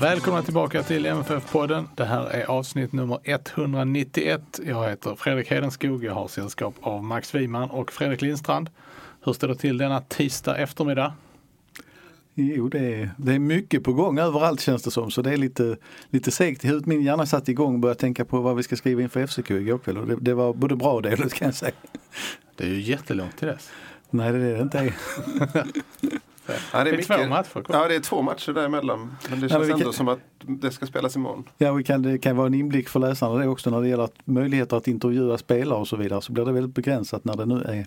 Välkomna tillbaka till MFF-podden. Det här är avsnitt nummer 191. Jag heter Fredrik Hedenskog. Jag har sällskap av Max Wiman och Fredrik Lindstrand. Hur står det till denna tisdag eftermiddag? Jo, det är, det är mycket på gång överallt känns det som. Så det är lite, lite segt i huvudet. Min hjärna satt igång och började tänka på vad vi ska skriva inför FCK igår kväll. Och det, det var både bra och dåligt kan jag säga. Det är ju jättelångt till dess. Nej, det är det inte. Ja, det, är Det är två matcher kvar. Ja, det är två matcher däremellan. Men det Ja, känns men ändå kan- som att det ska spelas imorgon. Ja, vi kan, det kan vara en inblick för läsarna det också när det gäller att möjligheter att intervjua spelare och så vidare. Så blir det väldigt begränsat när det nu är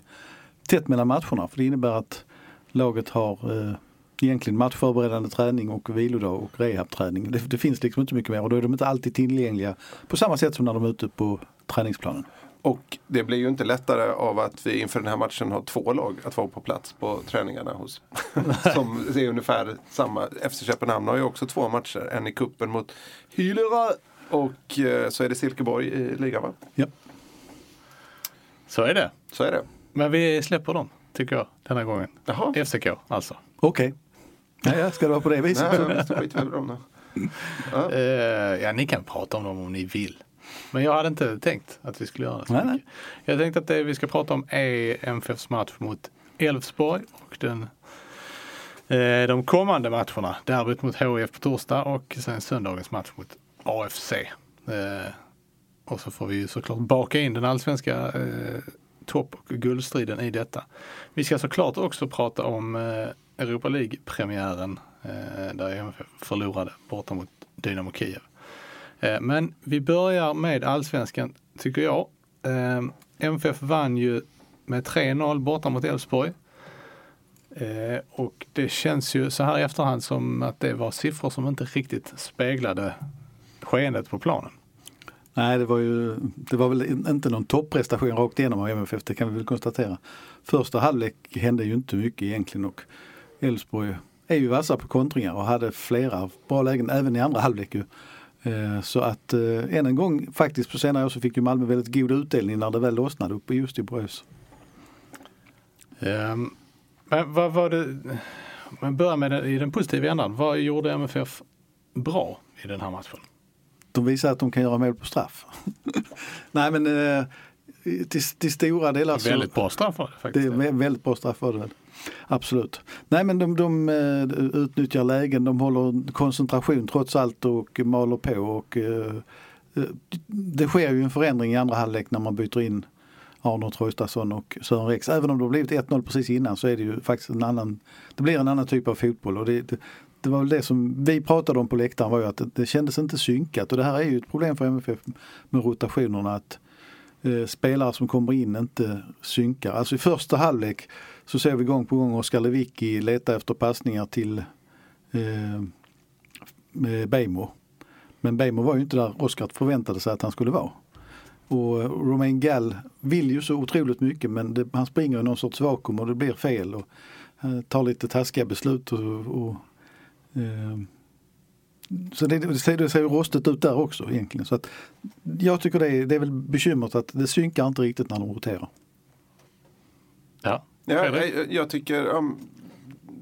tätt mellan matcherna. För det innebär att laget har eh, egentligen matchförberedande träning och vilodag och rehabträning. Det, det finns liksom inte mycket mer och då är de inte alltid tillgängliga på samma sätt som när de är ute på träningsplanen. Och det blir ju inte lättare av att vi inför den här matchen har två lag att vara på plats på träningarna hos. som är ungefär samma. FC Köpenhamn har ju också två matcher. En i kuppen mot Hylera och eh, så är det Silkeborg i ligan va? Ja. Så är det. Så är det. Men vi släpper dem, tycker jag, denna gången. Jaha. FCK alltså. Okej. Ja, ja, ska det vara på det viset? Nej, skiter vi väl om det. Eh, ja, ni kan prata om dem om ni vill. Men jag hade inte tänkt att vi skulle göra det. så Nej, nej. Jag tänkte att det vi ska prata om är MFFs match mot Elfsborg och den, eh, de kommande matcherna. Derbyt mot HIF på torsdag och sen söndagens match mot AFC. Eh, och så får vi ju såklart baka in den allsvenska eh, topp och guldstriden i detta. Vi ska såklart också prata om eh, Europa League-premiären eh, där MFF förlorade borta mot Dynamo Kiev. Eh, men vi börjar med allsvenskan tycker jag. Eh, MFF vann ju med 3-0 borta mot Elfsborg. Eh, Och det känns ju så här i efterhand som att det var siffror som inte riktigt speglade skeendet på planen. Nej, det var ju det var väl inte någon topprestation rakt igenom av MFF, det kan vi väl konstatera. Första halvlek hände ju inte mycket egentligen och Elfsborg är ju vassa på kontringar och hade flera bra lägen även i andra halvlek. Ju. Eh, Så att eh, än en gång faktiskt på senare år så fick ju Malmö väldigt god utdelning när det väl lossnade uppe just i Borås. Ehm, Men vad var det, men börja med den, i den positiva ändan. Vad gjorde MFF bra i den här matchen? De visar att de kan göra mål på straff. Nej men eh, till, till stora delar så... Väldigt bra straff var det Det faktiskt. är vä- väldigt bra straff var det. Absolut. Nej men de, de eh, utnyttjar lägen, de håller koncentration trots allt och maler på. Och, eh, eh, det sker ju en förändring i andra halvlek när man byter in Arnor Traustason och Sören Rex. Även om det har blivit 1-0 precis innan så är det ju faktiskt en annan, det blir en annan typ av fotboll. Och det, det, det var väl det som vi pratade om på läktaren var ju att det, det kändes inte synkat och det här är ju ett problem för MFF med rotationerna att eh, spelare som kommer in inte synkar. Alltså i första halvlek så ser vi gång på gång Oskar Lewicki leta efter passningar till eh, eh Bejmo. Men Bejmo var ju inte där Oskar förväntade sig att han skulle vara. Och eh, Romain Gall vill ju så otroligt mycket men det, han springer i någon sorts vakuum och det blir fel. Och, eh, tar lite taskiga beslut. Och, och, eh, så det, det, ser, det ser rostigt ut där också egentligen. Så att, jag tycker det är, det är väl bekymret att det synkar inte riktigt när de roterar. Ja. Ja, jag, jag tycker um,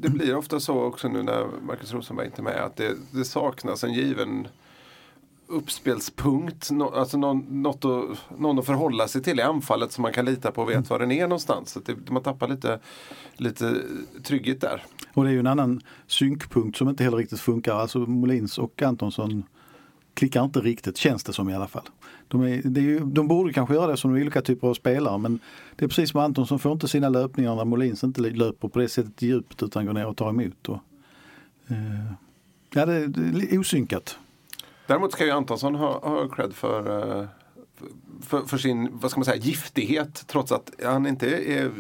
det blir ofta så också nu när Marcus Rosenberg inte är med att det, det saknas en given uppspelspunkt. Alltså någon, något att, någon att förhålla sig till i anfallet som man kan lita på och vet var den är någonstans. Så att det, man tappar lite, lite trygghet där. Och det är ju en annan synkpunkt som inte heller riktigt funkar. Alltså Molins och Antonsson klickar inte riktigt, känns det som i alla fall. De, är, det är ju, de borde kanske göra det som olika typer av spelare men det är precis som Anton som får inte sina löpningar när Molins inte löper på det sättet djupt utan går ner och tar emot. Och, eh, ja, det är, det är osynkat. Däremot ska ju Antonsson ha, ha cred för, eh, för, för, sin vad ska man säga, giftighet trots att han inte är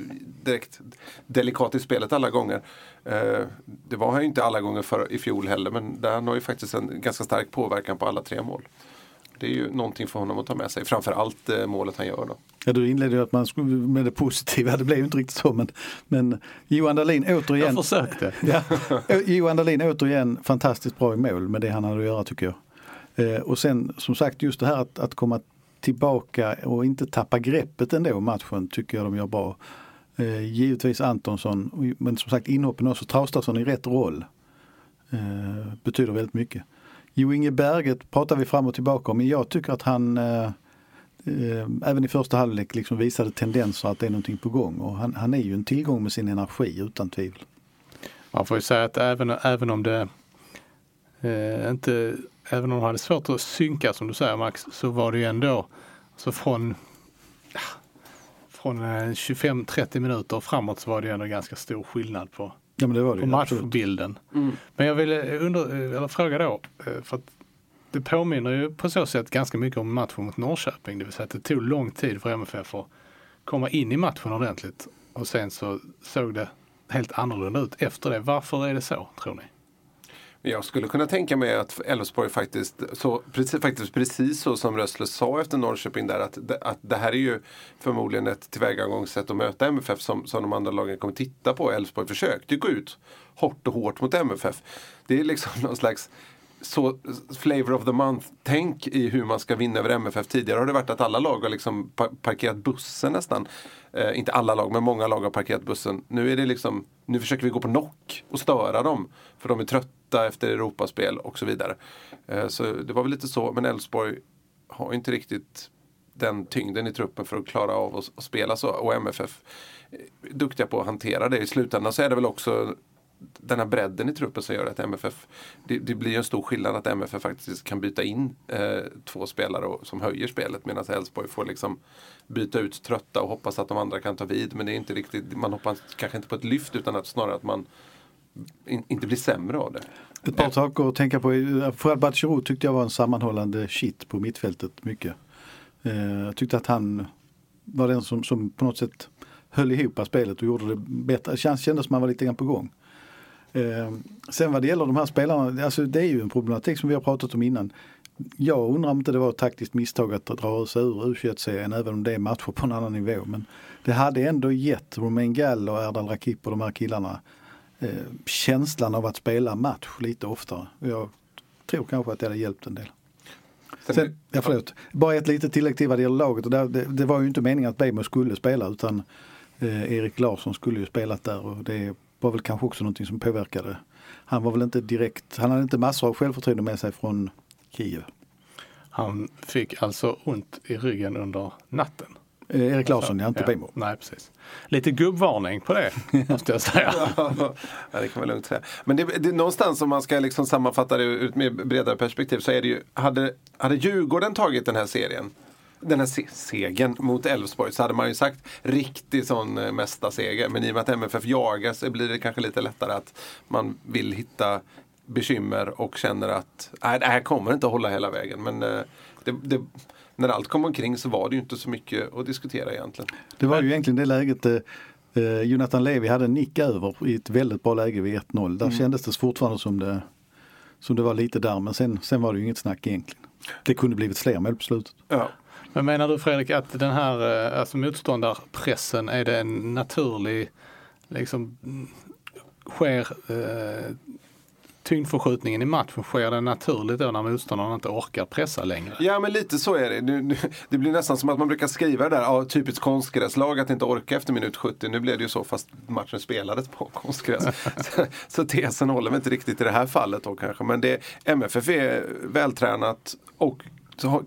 direkt delikat i spelet alla gånger. Eh, det var han ju inte alla gånger för, i fjol heller men han har ju faktiskt en ganska stark påverkan på alla tre mål. Det är ju någonting för honom att ta med sig, framförallt eh, målet han gör då. Ja, du inledde ju att man skulle med det positiva, det blev ju inte riktigt så men, men Johan Dahlin återigen. Jag försökte. Ja, Johan Dahlin återigen fantastiskt bra i mål med det han hade att göra tycker jag. Eh, och sen som sagt just det här att, att komma tillbaka och inte tappa greppet ändå matchen tycker jag de gör bra. Eh, givetvis Antonsson, men som sagt inhoppen också. Traustason i rätt roll. Eh, betyder väldigt mycket. Jo Inge Berget pratar vi fram och tillbaka om, men jag tycker att han eh, eh, även i första halvlek liksom visade tendenser att det är någonting på gång. Och han, han är ju en tillgång med sin energi utan tvivel. Man får ju säga att även, även om det eh, inte, även om de hade svårt att synka som du säger Max, så var det ju ändå, så från från 25-30 eh, minuter framåt så var det ändå ganska stor skillnad på, ja, men det var det, på matchbilden. Mm. Men jag vill eh, under, eh, eller fråga då, för att det påminner ju på så sätt ganska mycket om matchen mot Norrköping. Det vill säga att det tog lång tid för MFF att komma in i matchen ordentligt. Och sen så såg det helt annorlunda ut efter det. Varför är det så, tror ni? Jag skulle kunna tänka mig att Elfsborg faktiskt, så, precis, faktiskt precis så som Rössle sa efter Norrköping där att, att det här är ju förmodligen ett tillvägagångssätt att möta MFF som, som de andra lagen kommer titta på. Elfsborg försökte ju gå ut hårt och hårt mot MFF. Det är liksom någon slags så flavor of the month-tänk i hur man ska vinna över MFF. Tidigare har det varit att alla lag har liksom parkerat bussen nästan. Eh, inte alla lag, men många lag har parkerat bussen. Nu är det liksom, nu försöker vi gå på knock och störa dem. För de är trötta efter Europaspel och så vidare. Eh, så det var väl lite så, men Elfsborg har inte riktigt den tyngden i truppen för att klara av att spela så. Och MFF är eh, duktiga på att hantera det. I slutändan så är det väl också den här bredden i truppen som gör att MFF, det, det blir en stor skillnad att MFF faktiskt kan byta in eh, två spelare och, som höjer spelet medan Elfsborg får liksom byta ut trötta och hoppas att de andra kan ta vid. Men det är inte riktigt, man hoppas kanske inte på ett lyft utan att snarare att man in, inte blir sämre av det. Ett par saker att tänka på. Fouad Batshirou tyckte jag var en sammanhållande shit på mittfältet mycket. Eh, jag tyckte att han var den som, som på något sätt höll ihop spelet och gjorde det bättre. Det kändes som att man var lite grann på gång. Eh, sen vad det gäller de här spelarna, alltså det är ju en problematik som vi har pratat om innan. Jag undrar om inte det var ett taktiskt misstag att dra sig ur U21-serien även om det är matcher på en annan nivå. Men det hade ändå gett Romain Gall och Erdal Rakip och de här killarna eh, känslan av att spela match lite oftare. Jag tror kanske att det hade hjälpt en del. Sen, ja, förlåt. Bara ett litet tillägg till vad det gäller laget. Och det, det var ju inte meningen att Bejmo skulle spela utan eh, Erik Larsson skulle ju spelat där och det var väl kanske också någonting som påverkade. Han var väl inte direkt, han hade inte massor av självförtroende med sig från Kiev. Han fick alltså ont i ryggen under natten. Eh, Erik Larsson, ja, inte ja, Nej, precis. Lite gubbvarning på det, måste jag säga. ja, det kan man lugnt säga. Men det, det, någonstans om man ska liksom sammanfatta det ur ett mer bredare perspektiv så är det ju, hade, hade Djurgården tagit den här serien den här se segern mot Elfsborg så hade man ju sagt riktig sån eh, mesta seger. Men i och med att MFF jagar så blir det kanske lite lättare att man vill hitta bekymmer och känner att nej, det här kommer inte att hålla hela vägen. Men eh, det, det, när allt kom omkring så var det ju inte så mycket att diskutera egentligen. Det var ju egentligen det läget eh, eh Jonathan Levi hade en nick över i ett väldigt bra läge vid 1-0. Där mm. kändes det fortfarande som det, som det var lite där men sen, sen var det ju inget snack egentligen. Det kunde blivit fler mål på slutet. Ja. Men menar du Fredrik att den här eh, alltså motståndarpressen, är det en naturlig, liksom sker eh, tyngdförskjutningen i matchen, sker den naturligt då när motståndarna inte orkar pressa längre? Ja men lite så är det. Nu, nu, det blir nästan som att man brukar skriva det där, ja, typiskt konstgräslag att inte orka efter minut 70. Nu blev det ju så fast matchen spelades på konstgräs. så, så tesen håller väl inte riktigt i det här fallet då kanske. Men det, MFF är vältränat och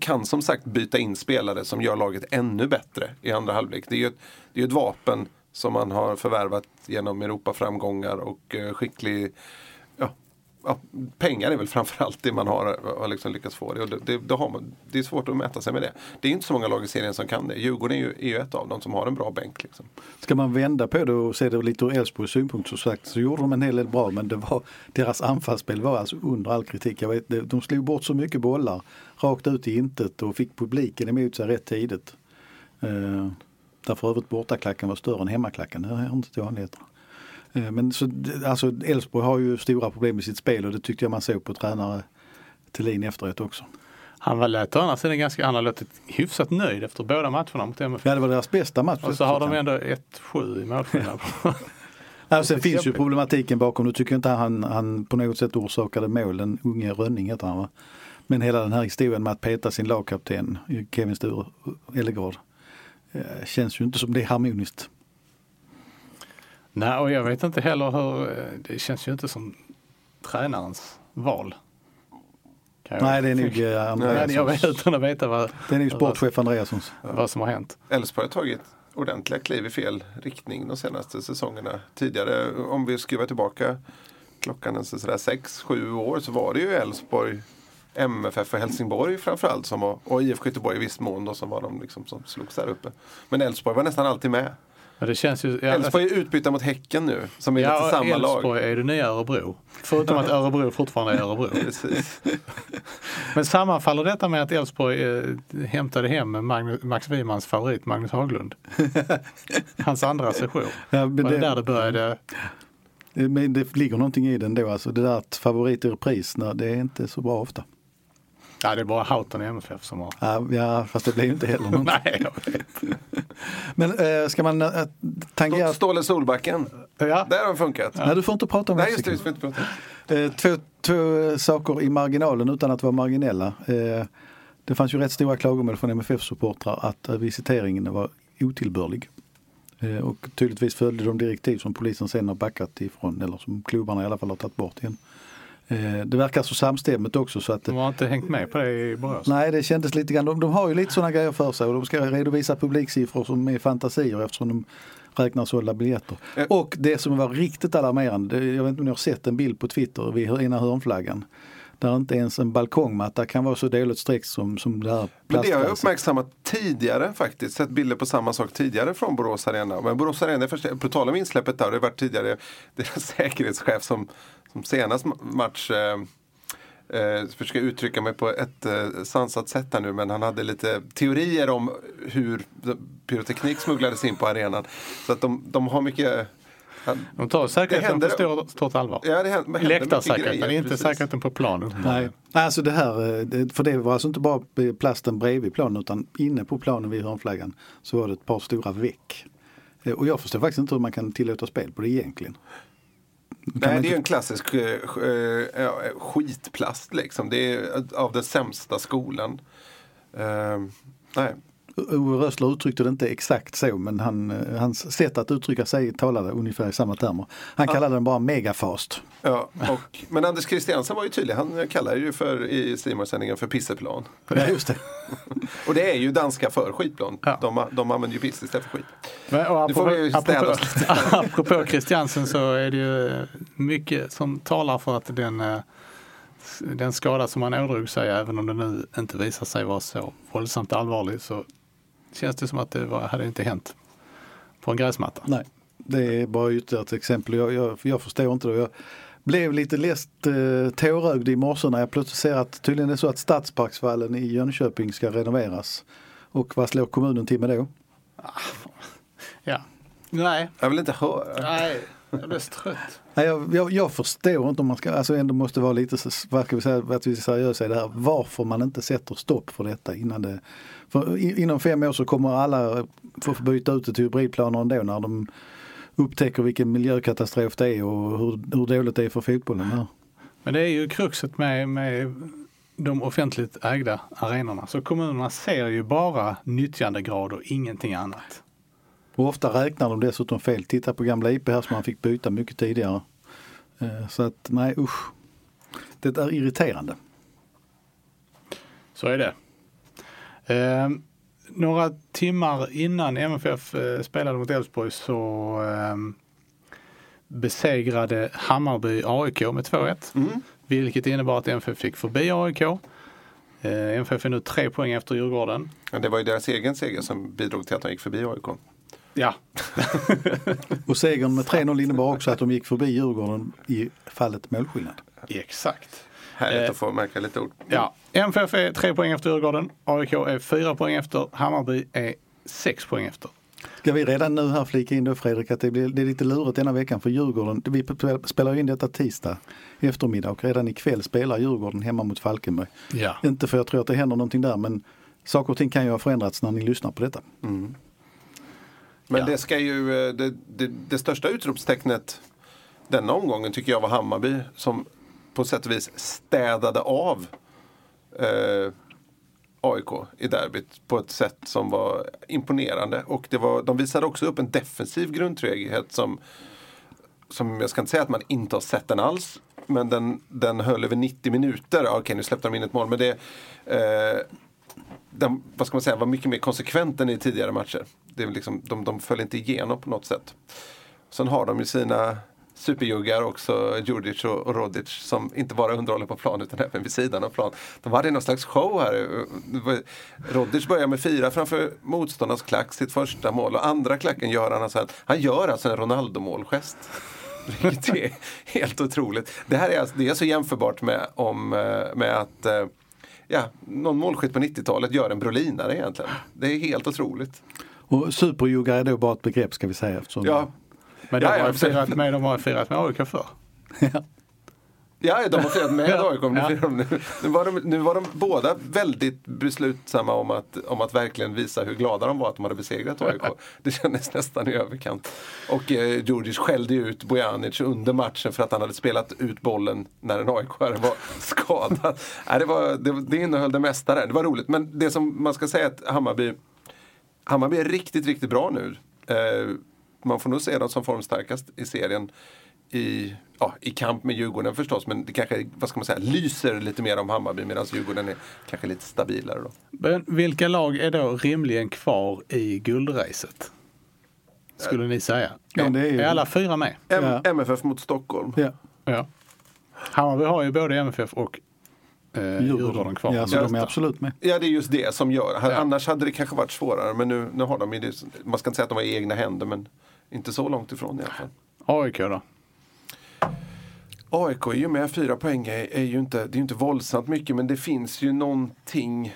kan som sagt byta in spelare som gör laget ännu bättre i andra halvlek. Det är ju ett, det är ett vapen som man har förvärvat genom Europaframgångar och eh, skicklig ja, pengar är väl framförallt det man har, har liksom lyckats få det. Och det, det, det, har man, det är svårt att mäta sig med det. Det är inte så många lag i serien som kan det. Djurgården är ju, är ju ett av dem som har en bra bänk. Liksom. Ska man vända på det och se det lite ur Elfsborgs synpunkt så sagt så gjorde de en hel del bra men det var, deras anfallsspel var alltså under all kritik. Jag vet, de slog bort så mycket bollar rakt ut i intet och fick publiken emot sig rätt tidigt. Eh, där för övrigt bortaklacken var större än hemmaklacken, det hör inte till vanligheterna. Eh, men så, alltså Elfsborg har ju stora problem med sitt spel och det tyckte jag man såg på tränare Thelin efteråt också. Han var lät å andra sidan ganska, han har låtit hyfsat nöjd efter båda matcherna mot MFF. Ja det var deras bästa match. Och så har de ändå 1-7 i målskillnad. Ja, sen finns ju problematiken bakom. Nu tycker jag inte han, han på något sätt orsakade mål. Den unge Rönning heter han va? Men hela den här historien med att peta sin lagkapten Kevin Sture Ellegård eh, känns ju inte som det är harmoniskt. Nej, och jag vet inte heller hur, eh, det känns ju inte som tränarens val. Nej det är nog eh, Nej, Andreassons. jag vet utan att veta vad, Det är nog sportchef Andreassons. vad som har hänt. Elfsborg har tagit ordentliga kliv i fel riktning de senaste säsongerna. Tidigare, om vi skruvar tillbaka klockan en sådär 6-7 år så var det ju Elfsborg, MFF och Helsingborg framförallt som var, och IFK Göteborg i viss mån då, som var de liksom som slogs där uppe. Men Elfsborg var nästan alltid med. Men det känns ju... Ja, Elfsborg är utbytta mot Häcken nu som är ja, lite samma lag. Elfsborg är det nya Örebro. Förutom att Örebro fortfarande är Örebro. Men sammanfaller detta med att Elfsborg eh, hämtade hem Magnus, Max Wimans favorit Magnus Haglund? Hans andra session. Ja, men Var det det, där det började? men det ligger någonting i den då. Alltså det där att favorit i repris, det är inte så bra ofta. Ja, det är bara Houghton i MFF som har... Ja, ja fast det blir ju inte heller något. Nej, jag vet. Men äh, ska man äh, tangera... Ståle Solbacken. Ja, Där har det funkat. Nej, du får inte prata om Nej, just det. Får inte prata. Eh, Två, två saker i marginalen utan att vara marginella. Eh, Det fanns ju rätt stora klagomål från MFF-supportrar att eh, visiteringen var otillbörlig. Eh, Och tydligtvis följde de direktiv som polisen sen har backat ifrån eller som klubbarna i alla fall har tagit bort igen. Eh, Det verkar så samstämmigt också så att de har inte hängt med på det i Borås. Nej, det kändes lite grann. De, de har ju lite sådana grejer för sig och de ska redovisa publiksiffror som är fantasier eftersom de räknar sålda biljetter. Eh. Och det som var riktigt alarmerande, det- jag vet inte om ni har sett en bild på Twitter vid ena hörnflaggan. Där inte ens en balkongmatta kan vara så dåligt sträckt som, som det här Men det har jag uppmärksammat tidigare faktiskt. Sett bilder på samma sak tidigare från Borås Arena. Men Borås Arena, på tal om insläppet där, det har varit tidigare deras säkerhetschef som, som senast ma- match eh, eh, försöka uttrycka mig på ett eh, sansat sätt här nu men han hade lite teorier om hur pyroteknik smugglades in på arenan. Så att de, de har mycket han, De tar säkerheten på stort, stort allvar. ja, Läktarsäkerheten, inte precis. säkerheten på plan. Nej, alltså det här, eh, för det var alltså inte bara plasten bredvid planen utan inne på planen vid hörnflaggan så var det ett par stora veck. Eh, Och jag förstår faktiskt inte hur man kan tillåta spel på det egentligen. Nej, det är ju en klassisk eh, eh, ja, skitplast liksom. Det är av den sämsta skolan. Eh, nej. Ove uttryckte det inte exakt så men han, eh, hans sätt att uttrycka sig talade ungefär i samma termer. Han kallade den bara megafast. Ja, och, men Anders Christiansen var ju tydlig. Han kallar ju för, i Simon-sändningen för pisseplan. Ja, just det. Och det är ju danska för skitplan. Ja. De, de använder ju piss istället för skit. Men, och Nu får apropå, vi apropå, apropå Christiansen så är det ju mycket som talar för att den, eh, den skada som han ådrog sig, även om den nu inte visar sig vara så våldsamt allvarlig, så känns det som att det var, hade inte hänt på en gräsmatta. Nej, det är bara ytterligare ett exempel. Jag, jag, jag förstår inte det. Jag blev lite läst eh, tårögd i morse när jag plötsligt ser att tydligen är det så att Stadsparksvallen i Jönköping ska renoveras. Och vad slår kommunen till med då? Ja. Nej, Jag vill inte höra. nej, jag så trött. Nej, jag, jag, jag förstår inte om man ska, alltså ändå måste vara lite, så- vad ska vi säga, att vi är seriösa i det här. Varför man inte sätter stopp för detta innan det. För inom fem år så kommer alla få byta ut det till hybridplaner ändå när de upptäcker vilken miljökatastrof det är och hur, hur dåligt det är för fotbollen här. Men det är ju kruxet med, med de offentligt ägda arenorna. Så kommunerna ser ju bara nyttjandegrad och ingenting annat. Och ofta räknar de dessutom fel. Titta på gamla IP här som man fick byta mycket tidigare. Eh, Så att nej usch. Det är irriterande. Så är det. Eh, några timmar innan MFF eh, spelade mot Elfsborg så eh, besegrade Hammarby AIK med 2-1. Mm. vilket innebar att MFF fick förbi AIK. Eh, MFF är nu tre poäng efter Djurgården. Men det var ju deras egen seger som bidrog till att de gick förbi AIK. Ja, Och segern med 3-0 innebar också att de gick förbi Djurgården i fallet målskillnad. exakt. Härligt Eh, att få märka lite ord. Ja, MFF är tre poäng efter Djurgården. AIK är fyra poäng efter. Hammarby är sex poäng efter. Ska vi redan nu här flika in då Fredrik att det, blir, det är lite lurigt denna veckan för Djurgården. Vi spelar in detta tisdag eftermiddag och redan ikväll spelar Djurgården hemma mot Falkenberg. Ja. Inte för jag tror att det händer någonting där men saker och ting kan ju ha förändrats när ni lyssnar på detta. Men Ja. det ska ju, eh, det, det, det största utropstecknet denna omgången tycker jag var Hammarby som på sätt och vis städade av eh, AIK i derbyt på ett sätt som var imponerande. Och det var, de visade också upp en defensiv grundtrygghet som, som jag ska inte säga att man inte har sett den alls. Men den, den höll över 90 minuter. Okej, nu släppte de in ett mål. Men det, eh, den, vad ska man säga, var mycket mer konsekvent än i tidigare matcher. Det är liksom, de, de föll inte igenom på något sätt. Sen har de ju sina superjuggar också, Djurdjic och, Rodic, som inte bara underhåller på plan utan även vid sidan av plan. De hade någon slags show här. Rodic börjar med fyra framför motståndarens klack, sitt första mål. Och andra klacken gör han alltså, han gör alltså en Ronaldo-målgest. Vilket är helt otroligt. Det här är, alltså, det är så jämförbart med, om, eh, med att eh, ja, någon målskytt på 90-talet gör en brolinare egentligen. Det är helt otroligt. Och superjuggar är då bara ett begrepp ska vi säga. Eftersom Ja, Men de Ja, har ju firat med, de har firat med AIK förr. Ja, de har firat med Ja. AIK. Nu, Ja. nu, nu, var de, nu var de båda väldigt beslutsamma om att, om att verkligen visa hur glada de var att de hade besegrat AIK. Det kändes nästan i överkant. Och eh, Djurdjic skällde ju ut Bojanic under matchen för att han hade spelat ut bollen när en aik var skadad. Nej, det, var, det, det innehöll det mesta där. Det var roligt. Men det som man ska säga är att Hammarby, Hammarby är riktigt, riktigt bra nu. Eh, man får nog se dem som formstarkast i serien. I, ja, I kamp med Djurgården förstås, men det kanske vad ska man säga, lyser lite mer om Hammarby medan Djurgården är kanske lite stabilare. Då. Men vilka lag är då rimligen kvar i guldracet? Skulle ni säga? Ja, det är ju- är alla fyra med? M- Ja. MFF mot Stockholm. Ja, Ja. Hammarby har ju både MFF och eh, Djurgården kvar. Ja, så de är absolut med. Ja, det är just det som gör. Ja. Annars hade det kanske varit svårare, men nu, nu har de ju det. Man ska inte säga att de har i egna händer, men inte så långt ifrån i alla fall. AIK då? AIK är ju med fyra poäng är, är ju inte, det är inte våldsamt mycket men det finns ju någonting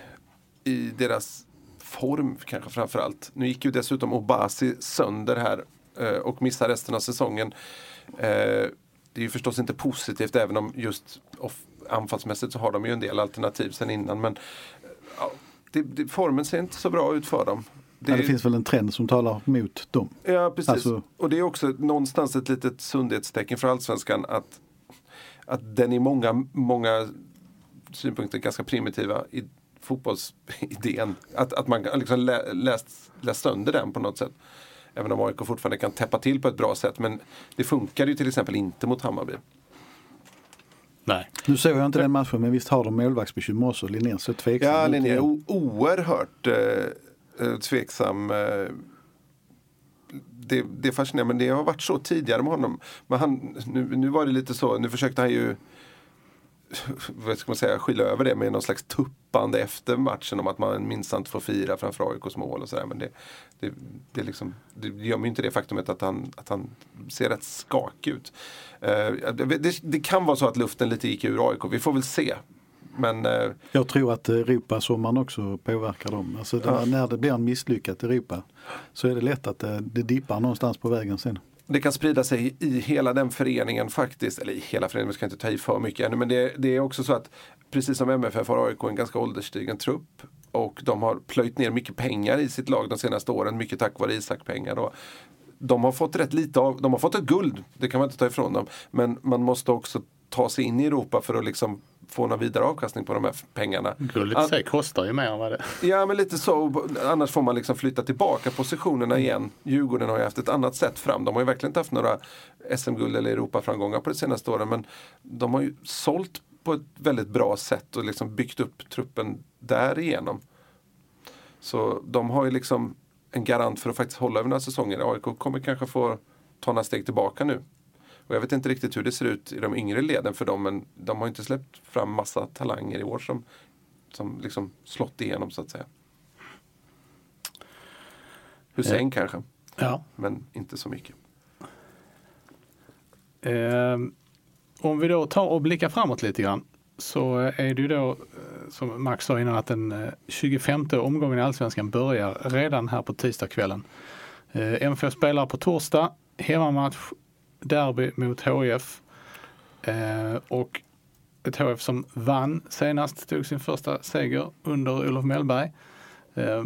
i deras form kanske framförallt. Nu gick ju dessutom Obasi sönder här eh, och missar resten av säsongen. Eh, det är ju förstås inte positivt även om just anfallsmässigt så har de ju en del alternativ sen innan men ja, det, det, formen ser inte så bra ut för dem. Det, ja, det finns väl en trend som talar mot dem. Ja, precis. Alltså- Och det är också någonstans ett litet sundhetstecken för allsvenskan att, att den i många, många synpunkter ganska primitiva i fotbollsidén. Att, att man liksom lä, läst, läst sönder den på något sätt. Även om AIK fortfarande kan täppa till på ett bra sätt. Men det funkar ju till exempel inte mot Hammarby. Nej. Nu såg jag inte den matchen men visst har de målvaktsbekymmer också. Linnér så tveksam Ja, ut Linné är oerhört eh, Eh, tveksam. Eh, det, det är fascinerande, men det har varit så tidigare med honom. Men han, nu, nu var det lite så, nu försökte han ju vad ska man säga, skylla över det med någon slags tuppande efter matchen om att man minsann inte får fira framför AIKs mål och sådär. Men det, det, det, liksom, det gömmer ju inte det faktumet att han, att han ser rätt skakig ut. Eh, det, det, det kan vara så att luften lite gick ur AIK, vi får väl se. Men eh, Jag tror att Europasommaren också påverkar dem. Alltså det, Ja. när det blir en misslyckat Europa så är det lätt att det, det dippar någonstans på vägen sen. det kan sprida sig i hela den föreningen faktiskt. Eller i hela föreningen, vi ska inte ta i för mycket ännu. Men det, det är också så att precis som MFF har AIK en ganska ålderstigen trupp. Och de har plöjt ner mycket pengar i sitt lag de senaste åren. Mycket tack vare Isak-pengar. då. De har fått rätt lite av, de har fått ett guld, det kan man inte ta ifrån dem. Men man måste också ta sig in i Europa för att liksom få någon vidare avkastning på de här pengarna. Guldet i sig kostar ju mer än vad det Ja men lite så, annars får man liksom flytta tillbaka positionerna igen. Djurgården har ju haft ett annat sätt fram. De har ju verkligen inte haft några SM-guld eller Europaframgångar på de senaste åren. Men de har ju sålt på ett väldigt bra sätt och liksom byggt upp truppen därigenom. Så de har ju liksom en garant för att faktiskt hålla över några säsonger. AIK kommer kanske få ta några steg tillbaka nu. Och jag vet inte riktigt hur det ser ut i de yngre leden för dem men de har inte släppt fram massa talanger i år som, som liksom slått igenom så att säga. Hussein kanske, Ja. men inte så mycket. Eh, om vi då tar och blickar framåt lite grann så är det ju då eh, som Max sa innan att den eh, 25 omgången i Allsvenskan börjar redan här på tisdagskvällen. Eh, MFF spelar på torsdag, hemmamatch, derby mot HIF. Eh, och ett HF som vann senast, tog sin första seger under Olof Mellberg. Eh,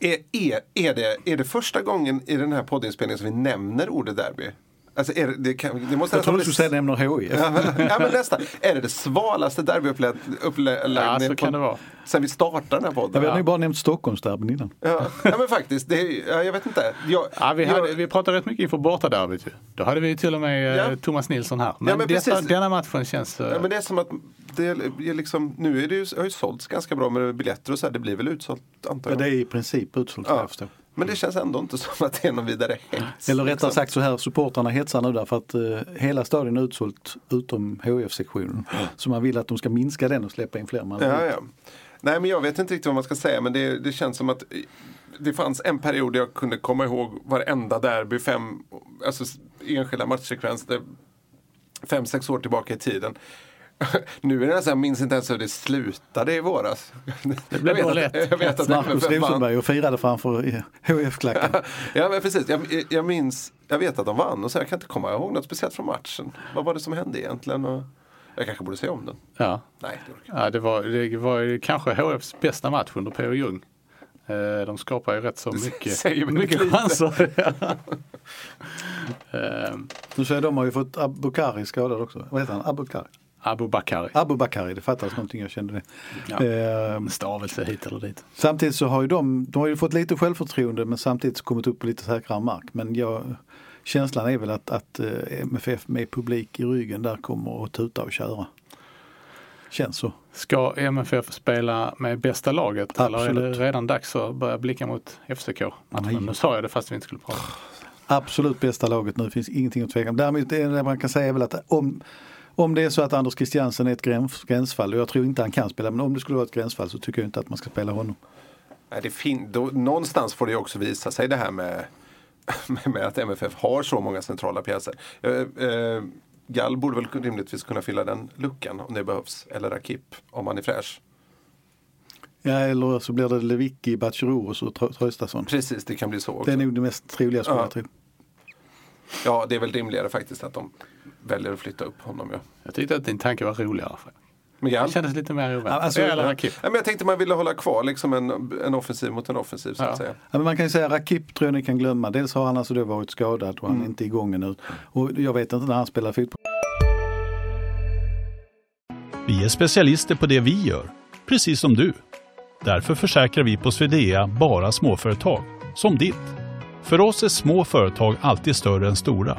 Är, är, är, det, är det första gången i den här poddinspelningen som vi nämner ordet derby? Alltså är det, det, kan, det måste Jag trodde du skulle säga nämner HIF. Ja men, ja, men nästan. Är det det svalaste derbyuppläggningen Ja, så kan det vara. sen vi startade den här Ja, podden? vi har ju bara nämnt Stockholmsderbyn innan. Ja, ja men faktiskt, det, ja, jag vet inte. Jag, Ja, vi, jag, hade, vi pratade rätt mycket inför bortaderbyt. Då hade vi till och med eh, Ja. Thomas Nilsson här. Men, men detta, precis. denna matchen känns... eh, ja, men det är som att det är liksom, nu är det ju, har ju sålts ganska bra med biljetter och så här, det blir väl utsålt antar Ja, jag. det är i princip utsålt Ja. jag förstår. Men det känns ändå inte som att det är någon vidare hets. Eller rättare liksom. sagt så här, supportrarna hetsar nu därför att eh, hela stadion är utsålt utom HIF-sektionen. Så man vill att de ska minska den och släppa in fler. Man Ja, ja. Nej men jag vet inte riktigt vad man ska säga men det, det känns som att det fanns en period där jag kunde komma ihåg varenda derby, fem alltså, enskilda matchsekvenser, fem, sex år tillbaka i tiden. Nu är det nästan, jag minns inte ens hur det slutade i våras. Det blev då lätt. Jag vet att Marcus. Rosenberg och firade framför HIF-klacken. Ja men precis, jag, jag minns, jag vet att de vann och så jag kan inte komma ihåg något speciellt från matchen. Vad var det som hände egentligen? Och jag kanske borde se om den. ja. Nej, det Ja, det var, det var ju kanske HFs bästa match under P.O. Jung. Eh, De skapar ju rätt så mycket, mycket lite. chanser. Ja. Eh, Nu säger de har ju fått Abukari skadad också. Vad heter han? Abukari? Abu Bakari. Abu Bakari, det fattades någonting, jag kände det. Ja. Eh, Stavelse hit eller dit. samtidigt så har ju de, de har ju fått lite självförtroende men samtidigt kommit upp på lite säkrare mark. Men jag, känslan är väl att, att eh, MFF med publik i ryggen där kommer att tuta och köra. Känns så. Ska MFF spela med bästa laget eller är det Absolut. redan dags att börja blicka mot FCK? Nu sa jag det fast vi inte skulle prata. Absolut bästa laget nu, finns ingenting att tveka om. Däremot det enda man kan säga är väl att om, om det är så att Anders Christiansen är ett gräns, gränsfall, och jag tror inte han kan spela, men om det skulle vara ett gränsfall så tycker jag inte att man ska spela honom. Nej, det fin- då, någonstans får det också visa sig det här med, med att MFF har så många centrala pjäser. Eh, eh, Gall borde väl rimligtvis kunna fylla den luckan om det behövs. Eller Rakip om han är fräsch. Ja, eller så blir det Lewicki, Batjerouros och Trö- Traustason. Precis, det kan bli så också. Det är nog det mest troliga skulle Ja. jag tro. Ja, det är väl rimligare faktiskt att de väljer att flytta upp honom. Ja. Jag tyckte att din tanke var roligare. Men Gall? Det kändes lite mer oväntat. Alltså, Eller Ja. Rakip. Ja, men jag tänkte man ville hålla kvar liksom en, en offensiv mot en offensiv så att Ja. säga. Ja, men man kan ju säga Rakip tror jag ni kan glömma. Dels har han alltså då varit skadad och han är Mm. inte igång ännu. Och jag vet inte när han spelar fotboll. Vi är specialister på det vi gör, precis som du. Därför försäkrar vi på Swedea bara småföretag, som ditt. För oss är små företag alltid större än stora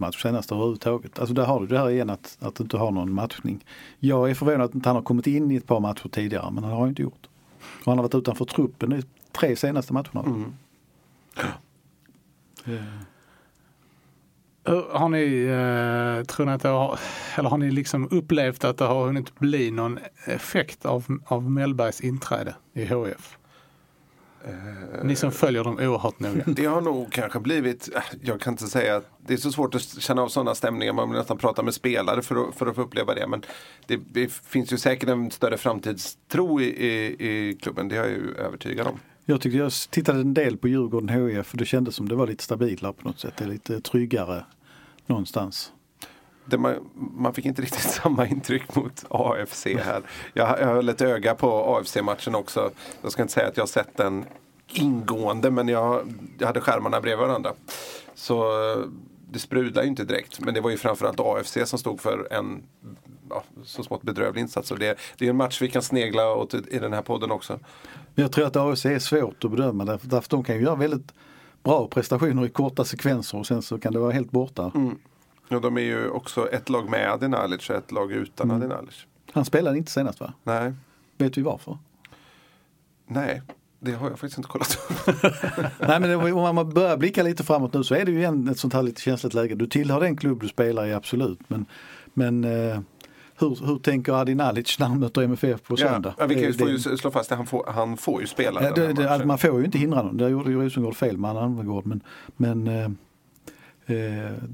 match senast överhuvudtaget. Alltså där har du det här igen att, att du inte har någon matchning. Jag är förvånad att inte han har kommit in i ett par matcher tidigare men han har inte gjort. Och han har varit utanför truppen i tre senaste matcherna. Mm. Hur Har ni, eh, tror ni att det har, eller har ni liksom upplevt att det har hunnit bli någon effekt av, av Mellbergs inträde i HF? Ni som följer dem oerhört noga. Det har nog kanske blivit, äh, jag kan inte säga, att det är så svårt att känna av sådana stämningar. Man vill nästan prata med spelare för att, för att få uppleva det. Men det, det finns ju säkert en större framtidstro i, i, i klubben, det är jag ju övertygad om. Jag tyckte jag tittade en del på Djurgården HIF för det kändes som det var lite stabilare på något sätt. Det är lite tryggare någonstans. Man, man fick inte riktigt samma intryck mot AFC här. Jag, jag höll ett öga på AFC-matchen också. Jag ska inte säga att jag har sett den ingående men jag, jag hade skärmarna bredvid varandra. Så eh, det sprudlar ju inte direkt. Men det var ju framförallt AFC som stod för en ja, så smått bedrövlig insats. Och det, det är en match vi kan snegla åt i, i den här podden också. Men jag tror att AFC är svårt att bedöma därför, därför de kan ju göra väldigt bra prestationer i korta sekvenser och sen så kan det vara helt borta. Mm. Och de är ju också ett lag med Adi Nalic och ett lag utan Mm. Adi Nalic. Han spelade inte senast va? Nej, Vet vi varför? nej, det har jag faktiskt inte kollat. Nej men det, om man börjar blicka lite framåt nu så är det ju en, ett sånt här lite känsligt läge. Du tillhör den klubb du spelar i absolut. Men, men eh, hur, hur tänker Adi Nalic när han möter MFF på Ja, söndag? ja, vi kan ju Det- det- ju slå fast att han får, han får ju spela Ja, den det, här det, matchen. alltså, man får ju inte hindra någon. Där gjorde ju Rosengård fel med Almegård. Men, men eh,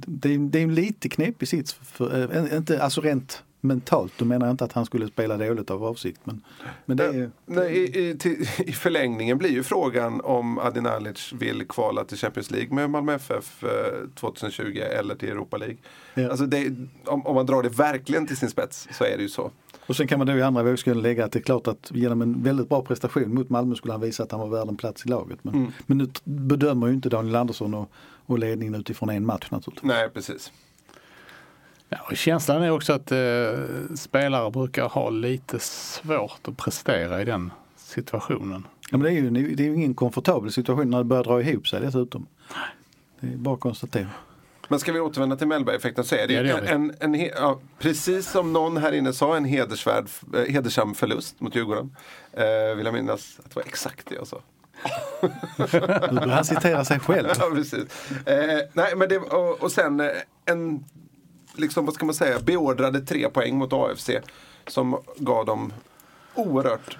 det, är, det är en lite knepig sits. För, eh, inte, alltså rent mentalt, då menar jag inte att han skulle spela dåligt av avsikt. Men, men det är, Nej, i, i, till, I förlängningen blir ju frågan om Adi Nalic vill kvala till Champions League med Malmö FF eh, 2020 eller till Europa League. Ja. Alltså det, om, om man drar det verkligen till sin spets så är det ju så. Och sen kan man då i andra vågskålen lägga att det är klart att genom en väldigt bra prestation mot Malmö skulle han visa att han var värd en plats i laget. Men, Mm. men nu bedömer ju inte Daniel Andersson och, och ledningen utifrån en match naturligtvis. Nej, precis. Ja, och känslan är också att eh, spelare brukar ha lite svårt att prestera i den situationen. Ja, men det, är ju, det är ju ingen komfortabel situation när det börjar dra ihop sig dessutom. Det är bara att konstatera. Men ska vi återvända till Mellberg-effekten så är det, Ja, det en, en, en, ja, precis som någon här inne sa, en hedersvärd, eh, hedersam förlust mot Djurgården. Eh, vill jag minnas att det var exakt det jag sa. Nu han citera sig själv. Ja, precis. Eh, nej, men det, och, och sen eh, en, liksom, vad ska man säga, beordrade tre poäng mot AFC. Som gav dem oerhört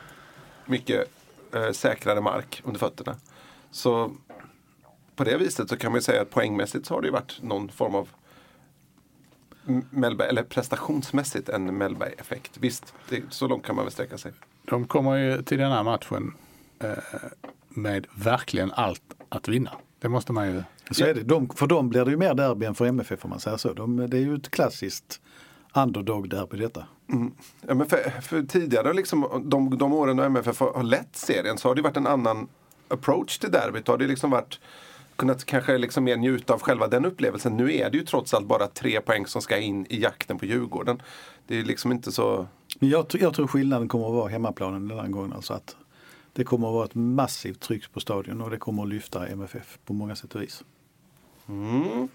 mycket eh, säkrare mark under fötterna. Så på det viset så kan man ju säga att poängmässigt så har det ju varit någon form av M- Mellberg, eller prestationsmässigt en Mellberg-effekt. Visst, det, så långt kan man väl sträcka sig. De kommer ju till den här matchen eh, med verkligen allt att vinna. Det måste man ju. Så är det. De, för dem blir det ju mer derby än för MFF får man säga så. De, det är ju ett klassiskt underdog-derby detta. Ja, men för, för tidigare, liksom, de, de åren då MFF har, lett serien så har det varit en annan approach till derbyt. Har det liksom varit kunnat kanske liksom mer njuta av själva den upplevelsen. Nu är det ju trots allt bara tre poäng som ska in i jakten på Djurgården. Det är liksom inte så... Men jag, jag tror skillnaden kommer att vara hemmaplanen den här gången. Alltså att det kommer att vara ett massivt tryck på stadion och det kommer att lyfta MFF på många sätt och vis. Mm.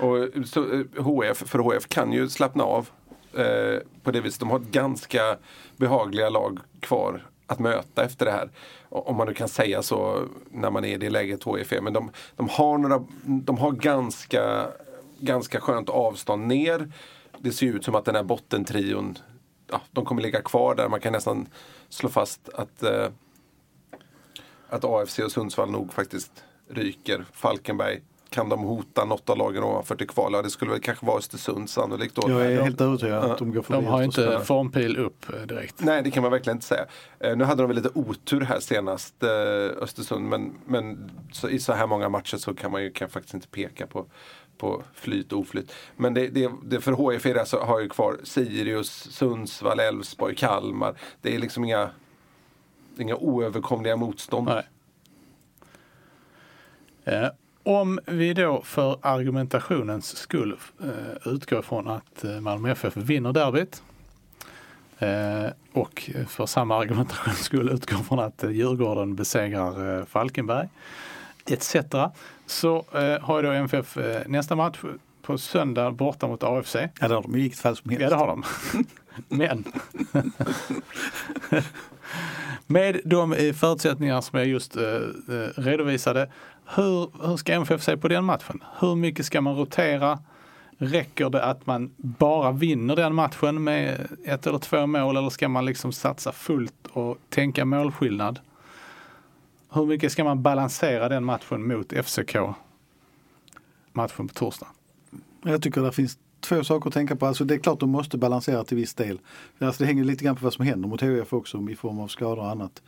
Och så, eh, HF, för HF kan ju slappna av eh, på det viset. De har ett ganska behagliga lag kvar att möta efter det här. Om man nu kan säga så när man är i det läget HF är. Men de, de har, några, de har ganska, ganska skönt avstånd ner. Det ser ut som att den här bottentrion, ja, de kommer ligga kvar där. Man kan nästan slå fast att eh, att AFC och Sundsvall nog faktiskt ryker. Falkenberg, kan de hota något av lagen ovanför till kval? Ja, det skulle väl kanske vara Östersund sannolikt då. Jag är de- helt övertygad att de går förbi De har inte formpil upp eh, direkt. Nej, det kan man verkligen inte säga. Eh, nu hade de väl lite otur här senast, eh, Östersund. Men, men så, i så här många matcher så kan man ju kan faktiskt inte peka på, på flyt och oflyt. Men det, det, det för HIF är det alltså, har ju kvar Sirius, Sundsvall, Elfsborg, Kalmar. Det är liksom inga, inga oöverkomliga motstånd. Nej. Eh, om vi då för argumentationens skull eh, utgår från att eh, Malmö FF vinner derbyt eh, och för samma argumentations skull utgår från att eh, Djurgården besegrar eh, Falkenberg etc. Så eh, har ju då MFF eh, nästa match på söndag borta mot AFC. Ja det har de i vilket fall som helst. Ja, det har de. Men med de eh, förutsättningar som jag just eh, eh redovisade, hur, hur ska MFF se på den matchen? Hur mycket ska man rotera? Räcker det att man bara vinner den matchen med ett eller två mål eller ska man liksom satsa fullt och tänka målskillnad? Hur mycket ska man balansera den matchen mot FCK? Matchen på torsdag. Jag tycker det finns två saker att tänka på. Alltså det är klart de måste balansera till viss del. Alltså det hänger lite grann på vad som händer mot HIF också i form av skador och annat.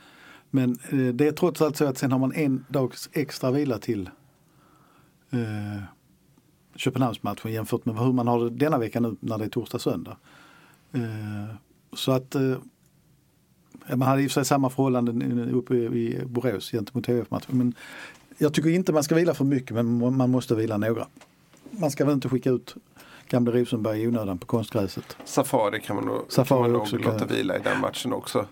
Men eh, det är trots allt så att sen har man en dags extra vila till eh, Köpenhamnsmatchen jämfört med hur man har det denna vecka nu när det är torsdag söndag. Eh, så att eh, man hade i och för sig samma förhållanden uppe i Borås gentemot HIF-matchen. Men jag tycker inte man ska vila för mycket men man måste vila några. man ska väl inte skicka ut gamle Rosenberg i onödan på konstgräset. Safari kan man nog, Safari kan man också låta kan- vila i den matchen också.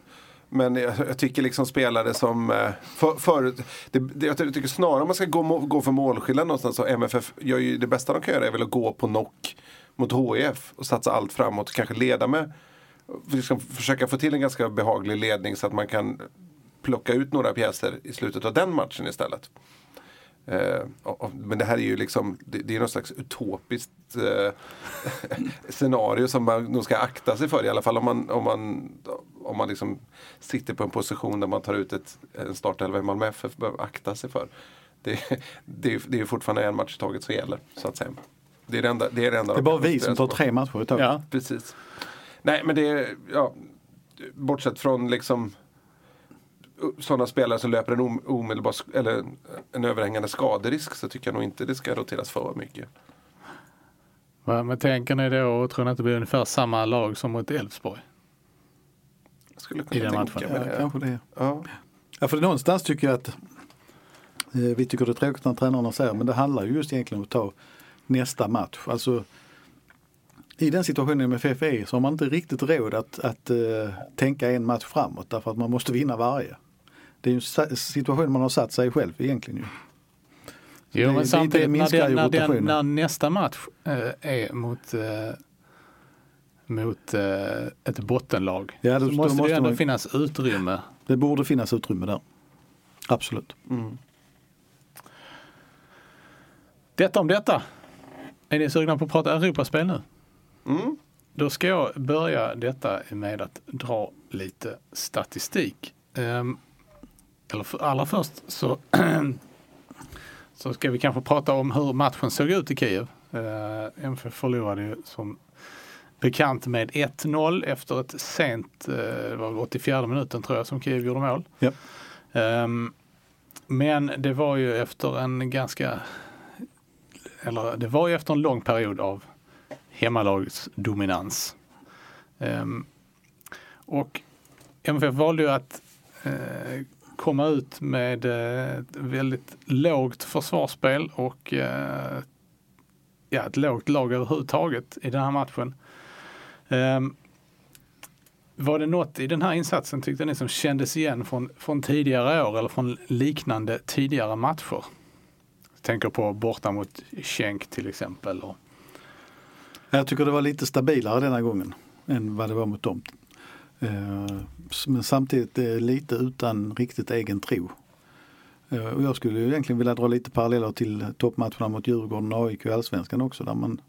Men jag, jag tycker liksom spelare som eh, för, förut, det, det, jag tycker snarare man ska gå, gå för målskillnad någonstans så MFF gör ju det bästa de kan göra är väl att gå på knock mot HIF och satsa allt framåt och kanske leda med liksom försöka få till en ganska behaglig ledning så att man kan plocka ut några pjäser i slutet av den matchen istället. Eh, men det här är ju liksom, det, är någon slags utopiskt eh, scenario som man nog ska akta sig för. I alla fall om man, om man, om man liksom sitter på en position där man tar ut ett, en startelva i Malmö FF. Behöver akta sig för. Det, det, är- det är ju fortfarande en match i taget som gäller. Så att säga. Det är det enda, det är det enda Det är bara vi som tar tre matcher i taget. Ja. Precis. Nej men det är, ja, bortsett från liksom sådana spelare som löper en om- omedelbar eller en överhängande skaderisk så tycker jag nog inte det ska roteras för mycket. Men tänker ni då, och tror ni att det blir ungefär samma lag som mot Elfsborg? Jag skulle I kunna den tänka mig Ja, det. kanske det. Ja. Ja, för någonstans tycker jag att eh, vi tycker det är tråkigt när tränarna säger men det handlar ju just egentligen om att ta nästa match. Alltså i den situationen med FFE så har man inte riktigt råd att, att eh, tänka en match framåt därför att man måste vinna varje. Det är en situation man har satt sig själv egentligen ju. Jo, det- men det samtidigt när, den, när, den, när nästa match eh, är mot, eh, mot eh, ett bottenlag Ja, då- så måste, måste det ändå man- finnas utrymme. Det borde finnas utrymme där. Absolut. Mm. Detta om detta. Är ni sugna på att prata Europaspel nu? Mm. Då ska jag börja detta med att dra lite statistik. Ehm, eller för, allra först så, så ska vi kanske prata om hur matchen såg ut i Kiev. Uh, MFF förlorade ju som bekant med 1-0 efter ett sent, uh, det var väl 84 minuten tror jag som Kiev gjorde mål. Ja. Ehm, men det var ju efter en ganska, eller det var ju efter en lång period av hemmalagsdominans. Ehm, och MFF valde ju att eh, komma ut med eh, ett väldigt lågt försvarsspel och eh, ja, ett lågt lag överhuvudtaget i den här matchen. Ehm, var det något i den här insatsen tyckte ni som kändes igen från, från tidigare år eller från liknande tidigare matcher? Jag tänker på borta mot Schenk till exempel. Jag tycker det var lite stabilare denna gången än vad det var mot dem. Eh, men samtidigt lite utan riktigt egen tro. Eh, och jag skulle egentligen vilja dra lite paralleller till toppmatcherna mot Djurgården och AIK i Allsvenskan också där man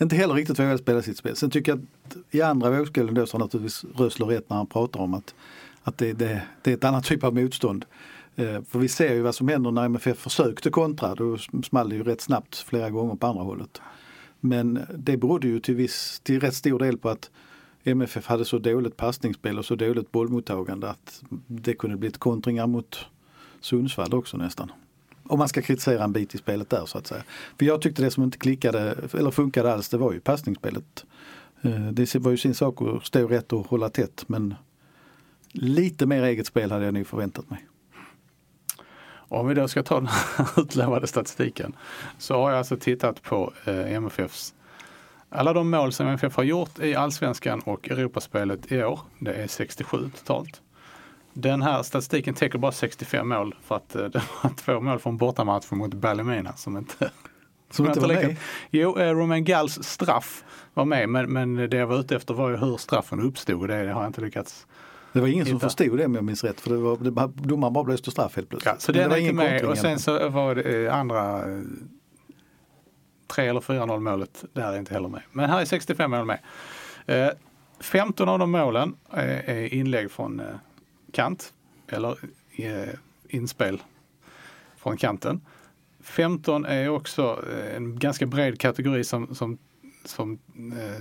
inte heller riktigt vågade spela sitt spel. Sen tycker jag att i andra vågskålen då så har naturligtvis Rösler rätt när han pratar om att, att det, det, det är ett annat typ av motstånd. Eh, för vi ser ju vad som händer när MFF försökte kontra. Då small det ju rätt snabbt flera gånger på andra hållet. Men det berodde ju till, viss, till rätt stor del på att MFF hade så dåligt passningsspel och så dåligt bollmottagande att det kunde blivit kontringar mot Sundsvall också nästan. Om man ska kritisera en bit i spelet där så att säga. För jag tyckte det som inte klickade eller funkade alls det var ju passningsspelet. Eh, det var ju sin sak att stå rätt och hålla tätt men lite mer eget spel hade jag nog förväntat mig. Om vi då ska ta den här utlovade statistiken så har jag alltså tittat på eh, MFFs alla de mål som MFF har gjort i allsvenskan och Europaspelet i år. Det är 67 totalt. Den här statistiken täcker bara 65 mål för att eh, det var två mål från bortamatchen mot Ballymena som inte Som inte var med. Jo, eh, Romain Galls straff var med men, men det jag var ute efter var ju hur straffen uppstod och det har jag inte lyckats Det var ingen som Hitta. förstod det om jag minns rätt för det var, det, bara- domaren bara blåste straff helt plötsligt. Ja, så den det är inte med och sen så var det eh, andra 3 eller 4-0 målet, där är inte heller med. Men här är 65 mål med. Eh, 15 av de målen eh, är, inlägg från eh, kant eller inspel från kanten. 15 är också en ganska bred kategori som, som, som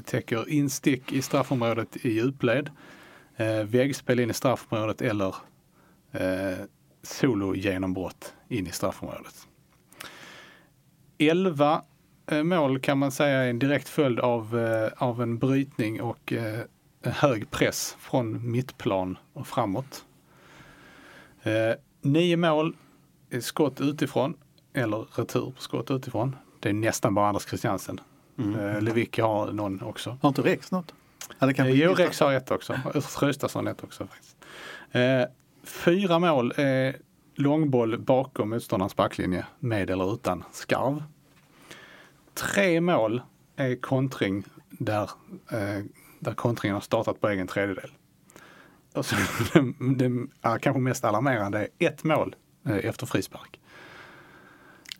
täcker instick i straffområdet i djupled, väggspel in i straffområdet eller eh, sologenombrott in i straffområdet. 11 mål kan man säga är en direkt följd av, eh, av en brytning och eh, hög press från mittplan och framåt. Eh, nio mål är skott utifrån eller retur på skott utifrån. Det är nästan bara Anders Christiansen. Mm. Eh, Lewicki har någon också. Har inte Rex något? Eh, Jo, Rex har ett också. Traustason ett också. Faktiskt. Eh, fyra mål är långboll bakom motståndarens backlinje med eller utan skarv. Tre mål är kontring där, eh, där kontringen har startat på egen tredjedel. Och så, det, det är kanske mest alarmerande är ett mål eh, efter frispark.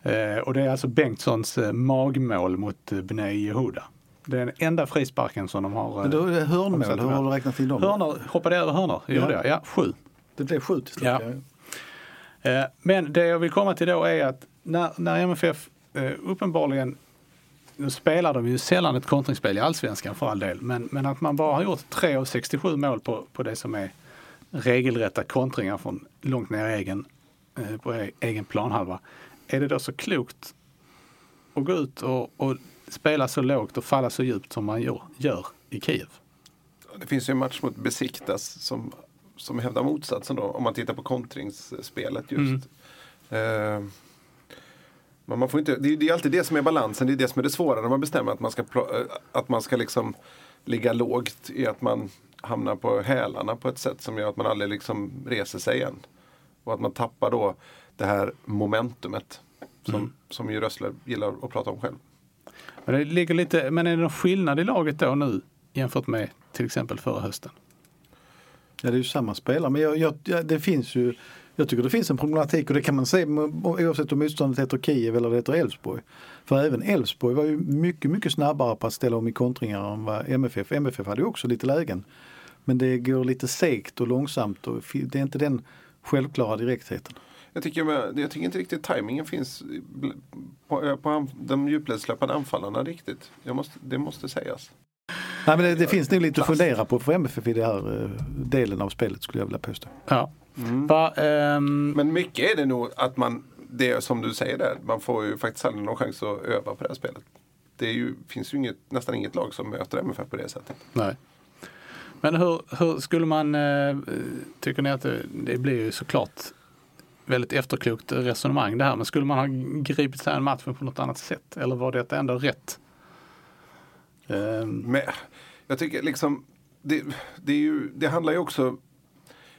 Eh, och det är alltså Bengtssons eh, magmål mot eh, Bnei Jehuda. Det är den enda frisparken som de har. Men då är det hörnmål, hur har du räknat in dem? Hörnor, hoppade jag över hörnor? Gjorde Ja. jag? Ja, sju. Det blev sju till slut. Ja. Ja. Eh, Men det jag vill komma till då är att när, när MFF eh, uppenbarligen, nu spelar de ju sällan ett kontringsspel i allsvenskan för all del, men, men att man bara har gjort 3 av 67 mål på, på det som är regelrätta kontringar från långt ner i egen, eh, på e- egen planhalva. Är det då så klokt att gå ut och, och spela så lågt och falla så djupt som man gör, gör i Kiev? Det finns ju en match mot Besiktas som, som hävdar motsatsen då. Om man tittar på kontringsspelet just. Eh, men man får inte, det, är, det är alltid det som är balansen. Det är det som är det svåra när man bestämmer att man ska, eh, att man ska liksom ligga lågt. I att man hamnar på hälarna på ett sätt som gör att man aldrig liksom reser sig igen. Och att man tappar då det här momentumet. Som, som ju Rössler gillar att prata om själv. Men, det ligger lite, men är det någon skillnad i laget då nu jämfört med till exempel förra hösten? Ja, det är ju samma spelare. Men jag, jag, ja, det finns ju, jag tycker det finns en problematik och det kan man se oavsett om motståndet heter Kiev eller det heter Elfsborg. För även Elfsborg var ju mycket, mycket snabbare på att ställa om i kontringar än vad MFF. MFF hade ju också lite lägen. Men det går lite segt och långsamt och det är inte den självklara direktheten. Jag tycker, jag tycker inte riktigt tajmingen finns på, på anf- de djupledslöpande anfallarna riktigt. Jag måste, det måste sägas. Nej, men det, det finns nog lite att fundera på för MFF i den här eh, delen av spelet skulle jag vilja påstå. Ja. Va, ehm, Men mycket är det nog att man, det är som du säger där, man får ju faktiskt aldrig någon chans att öva på det här spelet. Det ju, finns ju inget, nästan inget lag som möter MFF på det sättet. nej. Men hur, hur skulle man, eh, tycker ni att det, det blir ju såklart väldigt efterklokt resonemang det här, men skulle man ha gripit sig an matchen på något annat sätt? Eller var det ändå rätt? Ehm, Men jag tycker liksom, det, det, ju, det handlar ju också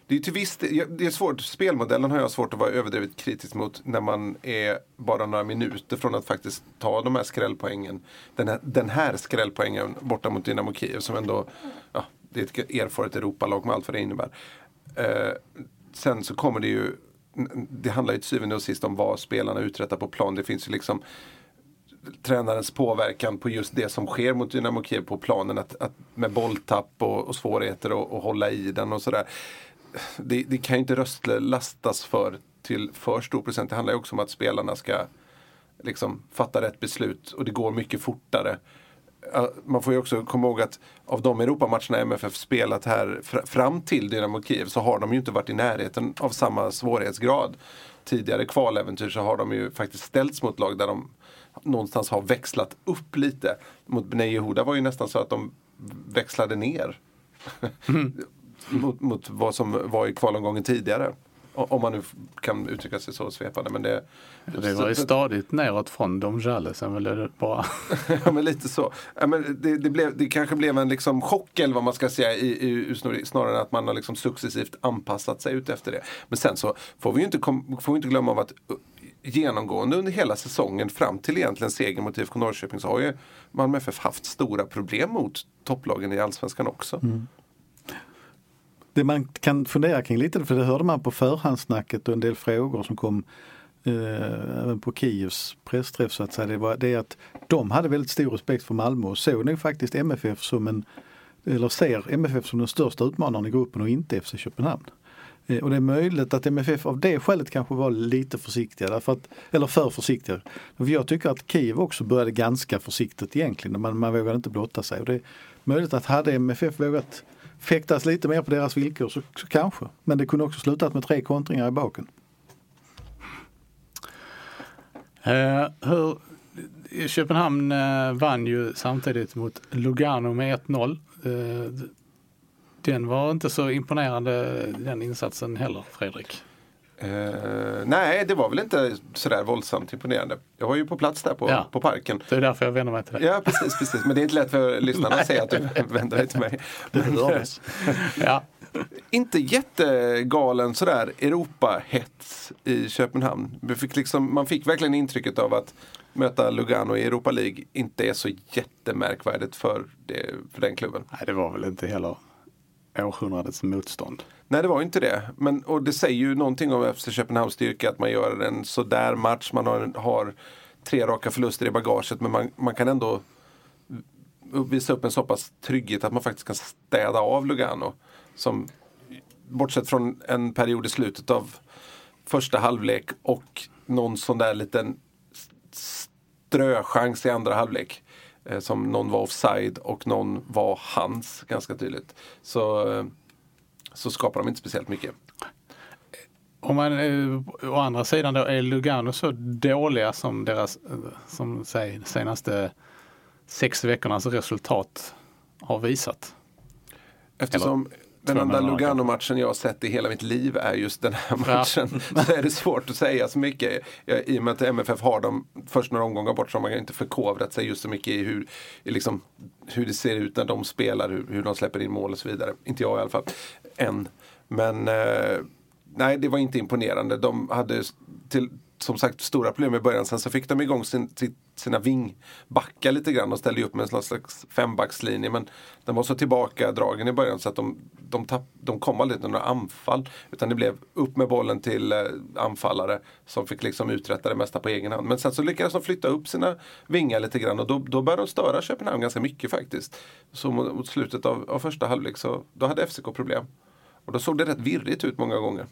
det är till viss det är svårt, spelmodellen har jag svårt att vara överdrivet kritisk mot när man är bara några minuter från att faktiskt ta de här skrällpoängen. Den här, den här skrällpoängen borta mot Dynamo Kiev som ändå, ja, det är ett erfaret Europalag med allt vad det innebär. Eh, sen så kommer det ju, det handlar ju till syvende och sist om vad spelarna uträttar på plan. Det finns ju liksom tränarens påverkan på just det som sker mot Dynamo Kiev på planen. Att, att med bolltapp och, och svårigheter att hålla i den och sådär. Det, det kan ju inte Röstle lastas för till för stor procent. Det handlar ju också om att spelarna ska liksom fatta rätt beslut och det går mycket fortare. Man får ju också komma ihåg att av de Europamatcherna MFF spelat här fr- fram till Dynamo Kiev så har de ju inte varit i närheten av samma svårighetsgrad. Tidigare kvaläventyr så har de ju faktiskt ställts mot lag där de någonstans har växlat upp lite. Mot Bnei Yehuda var ju nästan så att de växlade ner. mot, mot vad som var i kvalomgången tidigare. Om man nu kan uttrycka sig så svepande. Men det, det var ju stadigt neråt från Dom Jalle, sen väl det bara Ja men lite så. Ja, men det, det, blev, det kanske blev en liksom chock eller vad man ska säga i, i, snarare- än att man har liksom successivt anpassat sig ut efter det. Men sen så får vi ju inte, får vi inte glömma av att genomgående under hela säsongen fram till egentligen segern mot IFK Norrköping så har ju Malmö FF haft stora problem mot topplagen i Allsvenskan också. Det man kan fundera kring lite, för det hörde man på förhandssnacket och en del frågor som kom eh, även på Kievs pressträff så att säga. Det, var, det är att de hade väldigt stor respekt för Malmö och såg nog faktiskt MFF som en, eller ser MFF som den största utmanaren i gruppen och inte FC Köpenhamn. Eh, Och det är möjligt att MFF av det skälet kanske var lite försiktiga, därför att, eller för försiktiga. För jag tycker att Kiev också började ganska försiktigt egentligen, man, man vågade inte blotta sig. Och det är möjligt att hade MFF vågat fäktas lite mer på deras villkor så, så kanske. Men det kunde också slutat med tre kontringar i baken. Eh, hur, Köpenhamn eh, vann ju samtidigt mot Lugano med 1-0. Eh, den var inte så imponerande den insatsen heller, Fredrik. Eh, nej, det var väl inte sådär våldsamt imponerande. Jag var ju på plats där på, Ja. på parken. Det är därför jag vänder mig till dig. Ja, precis, precis. Men det är inte lätt för lyssnarna att säga att du vänder dig till mig. Hördes. Ja. inte jättegalen sådär Europa-hets i Köpenhamn. Vi fick liksom, man fick verkligen intrycket av att möta Lugano i Europa League inte är så jättemärkvärdigt för, det, för den klubben. Nej, det var väl inte heller århundradets motstånd. Nej, det var inte det. Men, och det säger ju någonting om FC Köpenhamns styrka att man gör en sådär match. Man har, har tre raka förluster i bagaget men man, man kan ändå visa upp en så pass trygghet att man faktiskt kan städa av Lugano. Som, bortsett från en period i slutet av första halvlek och någon sån där liten ströchans i andra halvlek. Eh, som någon var offside och någon var hans ganska tydligt. Så, eh, så skapar de inte speciellt mycket. Om man eh, å andra sidan då är Lugano så dåliga som deras eh, som säg, senaste sex veckornas resultat har visat. Eftersom den enda Lugano-matchen jag har sett i hela mitt liv är just den här matchen. Så är det svårt att säga så mycket. I och med att MFF har dem först några omgångar bort så har man inte förkovrat sig just så mycket i hur, liksom, hur det ser ut när de spelar, hur, hur de släpper in mål och så vidare. Inte jag i alla fall. Än. Men eh, nej, det var inte imponerande. De hade till, som sagt stora problem i början. Sen så fick de igång sin, sin, sina vingbackar lite grann och ställde upp med en slags fembackslinje. Men den var så tillbakadragen i början så att de, de, tapp, de kom aldrig till några anfall. Utan det blev upp med bollen till eh, anfallare som fick liksom uträtta det mesta på egen hand. Men sen så lyckades de flytta upp sina vingar lite grann och då, då började de störa Köpenhamn ganska mycket faktiskt. Så mot, mot slutet av, av första halvlek så då hade FCK problem. Och då såg det rätt virrigt ut många gånger.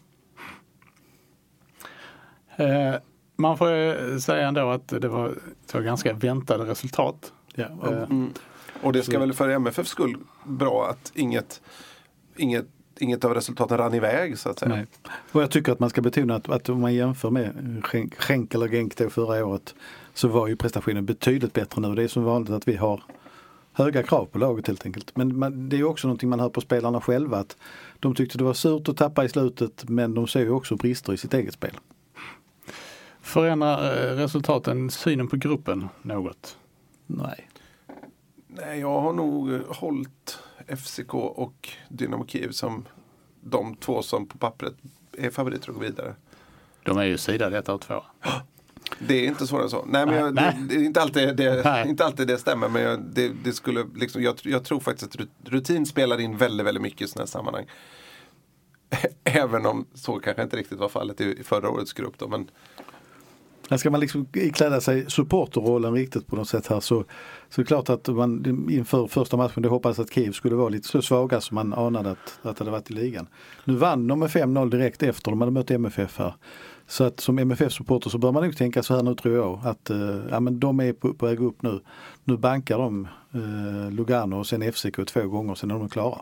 Eh, man får ju säga ändå att det var, var ganska väntade resultat. Ja, och, Eh, Och det ska väl för MFFs skull bra att inget, inget, inget av resultaten rann iväg så att säga. Nej. Och jag tycker att man ska betona att, att om man jämför med Schenk- eller Genk då förra året så var ju prestationen betydligt bättre nu. Det är som vanligt att vi har höga krav på laget helt enkelt. Men man, det är också någonting man hör på spelarna själva att de tyckte det var surt att tappa i slutet men de ser ju också brister i sitt eget spel. Förändrar eh, resultaten synen på gruppen något? Nej. Nej, jag har nog eh, hållit FCK och Dynamo Kiev som de två som på pappret är favoriter att gå vidare. De är ju sidade ett av två. Det är inte svårare än så. Nej, men jag, Nej. Det, det är inte alltid det, Nej. inte alltid det stämmer. Men jag, det, det skulle liksom, jag, jag tror faktiskt att rut- rutin spelar in väldigt, väldigt mycket i sådana här sammanhang. Även om så kanske inte riktigt var fallet i, i förra årets grupp. Då, men men ska man liksom ikläda sig supporterrollen riktigt på något sätt här så, så är det klart att man inför första matchen det hoppades att Kiev skulle vara lite så svaga som man anade att, att det hade varit i ligan. Nu vann de med 5-0 direkt efter de hade mött MFF här. Så att som MFF-supporter så bör man nog tänka så här nu tror jag att eh, ja, men de är på, på väg upp nu. Nu bankar de eh, Lugano och sen FCK två gånger sen är de klara.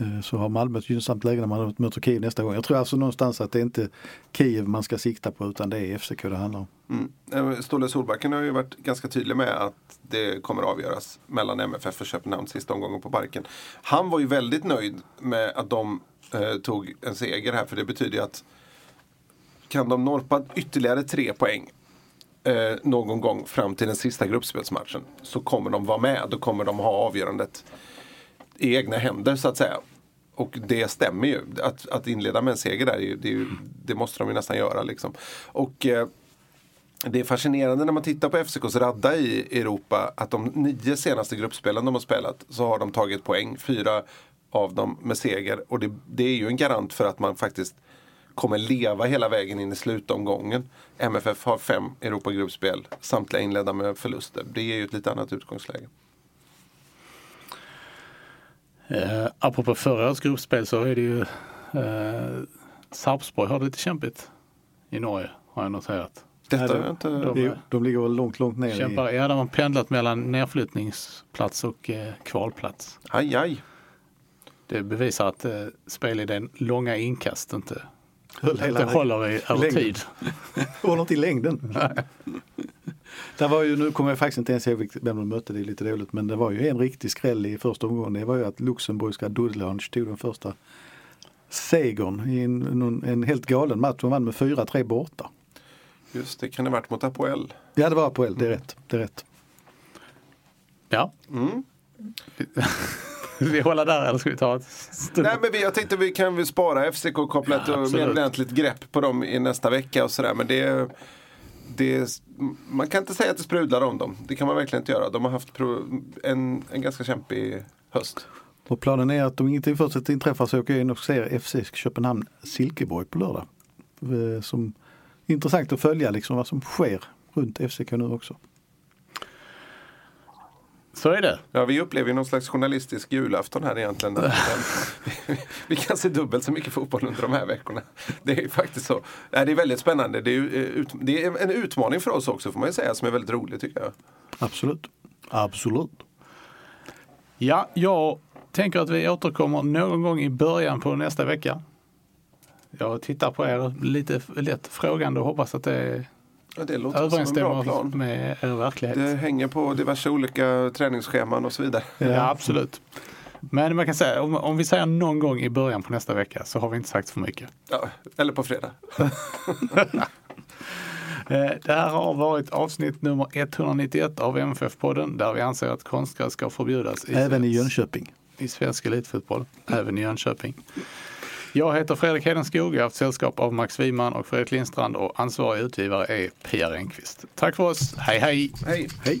Eh, så har Malmö ett gynnsamt läge när man möter Kiev nästa gång. Jag tror alltså någonstans att det är inte Kiev man ska sikta på utan det är FCK det handlar om. Mm. Eh, Ståle Solbacken har ju varit ganska tydlig med att det kommer avgöras mellan MFF och Köpenhamn sista omgången på Parken. Han var ju väldigt nöjd med att de eh, tog en seger här för det betyder ju att kan de norpa ytterligare tre poäng eh, någon gång fram till den sista gruppspelsmatchen så kommer de vara med. Då kommer de ha avgörandet i egna händer så att säga. Och det stämmer ju. Att, att inleda med en seger där, ju, det, ju, det måste de ju nästan göra. Liksom. Och eh, det är fascinerande när man tittar på FCKs radda i Europa att de nio senaste gruppspelen de har spelat så har de tagit poäng. Fyra av dem med seger. Och det, det är ju en garant för att man faktiskt kommer leva hela vägen in i slutomgången. MFF har fem Europagruppspel, samtliga inledda med förluster. Det är ju ett lite annat utgångsläge. Eh, apropå förra årets gruppspel så är det ju eh, Sarpsborg har det lite kämpigt i Norge har jag noterat. Detta Nej, har jag inte... de- De, de ligger väl långt, långt ner i... Kämpar, ja, de har pendlat mellan nedflyttningsplats och eh, kvalplats. Aj, aj. Det bevisar att eh, spelidén långa inkast inte, inte håller i, över längden. tid. Håller inte i längden. Det var ju, nu kommer jag faktiskt inte ens ihåg vem de mötte, det är lite dåligt. Men det var ju en riktig skräll i första omgången. Det var ju att Luxemburgska Dudelange tog den första segern i en, en, en helt galen match. De vann med 4-3 borta. Just det, kan det ha varit mot Apoel? Ja det var Apoel, det är rätt. Det är rätt. Ja. Mm. vi håller där eller ska vi ta ett stund? Nej men vi, jag tänkte vi kan väl spara FCK-kopplat Ja, och med ordentligt grepp på dem i nästa vecka och sådär. Men det, det, man kan inte säga att det sprudlar om dem. Det kan man verkligen inte göra. De har haft en, en ganska kämpig höst. Och planen är att om ingenting fortsätter inträffa så åker jag in och ser FC Köpenhamn Silkeborg på lördag. Eh, som intressant att följa liksom vad som sker runt FCK nu också. Så är det. Ja, vi upplever ju någon slags journalistisk julafton här egentligen. vi kan se dubbelt så mycket fotboll under de här veckorna. Det är ju faktiskt så. Det är väldigt spännande. Det är, ju, eh, ut, det är en utmaning för oss också får man ju säga som är väldigt rolig tycker jag. Absolut. Absolut. Ja, jag tänker att vi återkommer någon gång i början på nästa vecka. Jag tittar på er lite lätt frågande och hoppas att det Ja, det låter som en bra överensstämmer plan. med er verklighet. Det hänger på diverse olika träningsscheman och så vidare. Ja, absolut. Men man kan säga, om, om vi säger någon gång i början på nästa vecka så har vi inte sagt för mycket. Ja, eller på fredag. Eh, Det här har varit avsnitt nummer 191 av MFF-podden där vi anser att konstgräs ska förbjudas i, Även i Jönköping. i svensk elitfotboll, även i Jönköping. Jag heter Fredrik Hedenskog, jag har haft sällskap av Max Wiman och Fredrik Lindstrand och ansvarig utgivare är Pia Renqvist. Tack för oss, hej hej! Hej! Hej!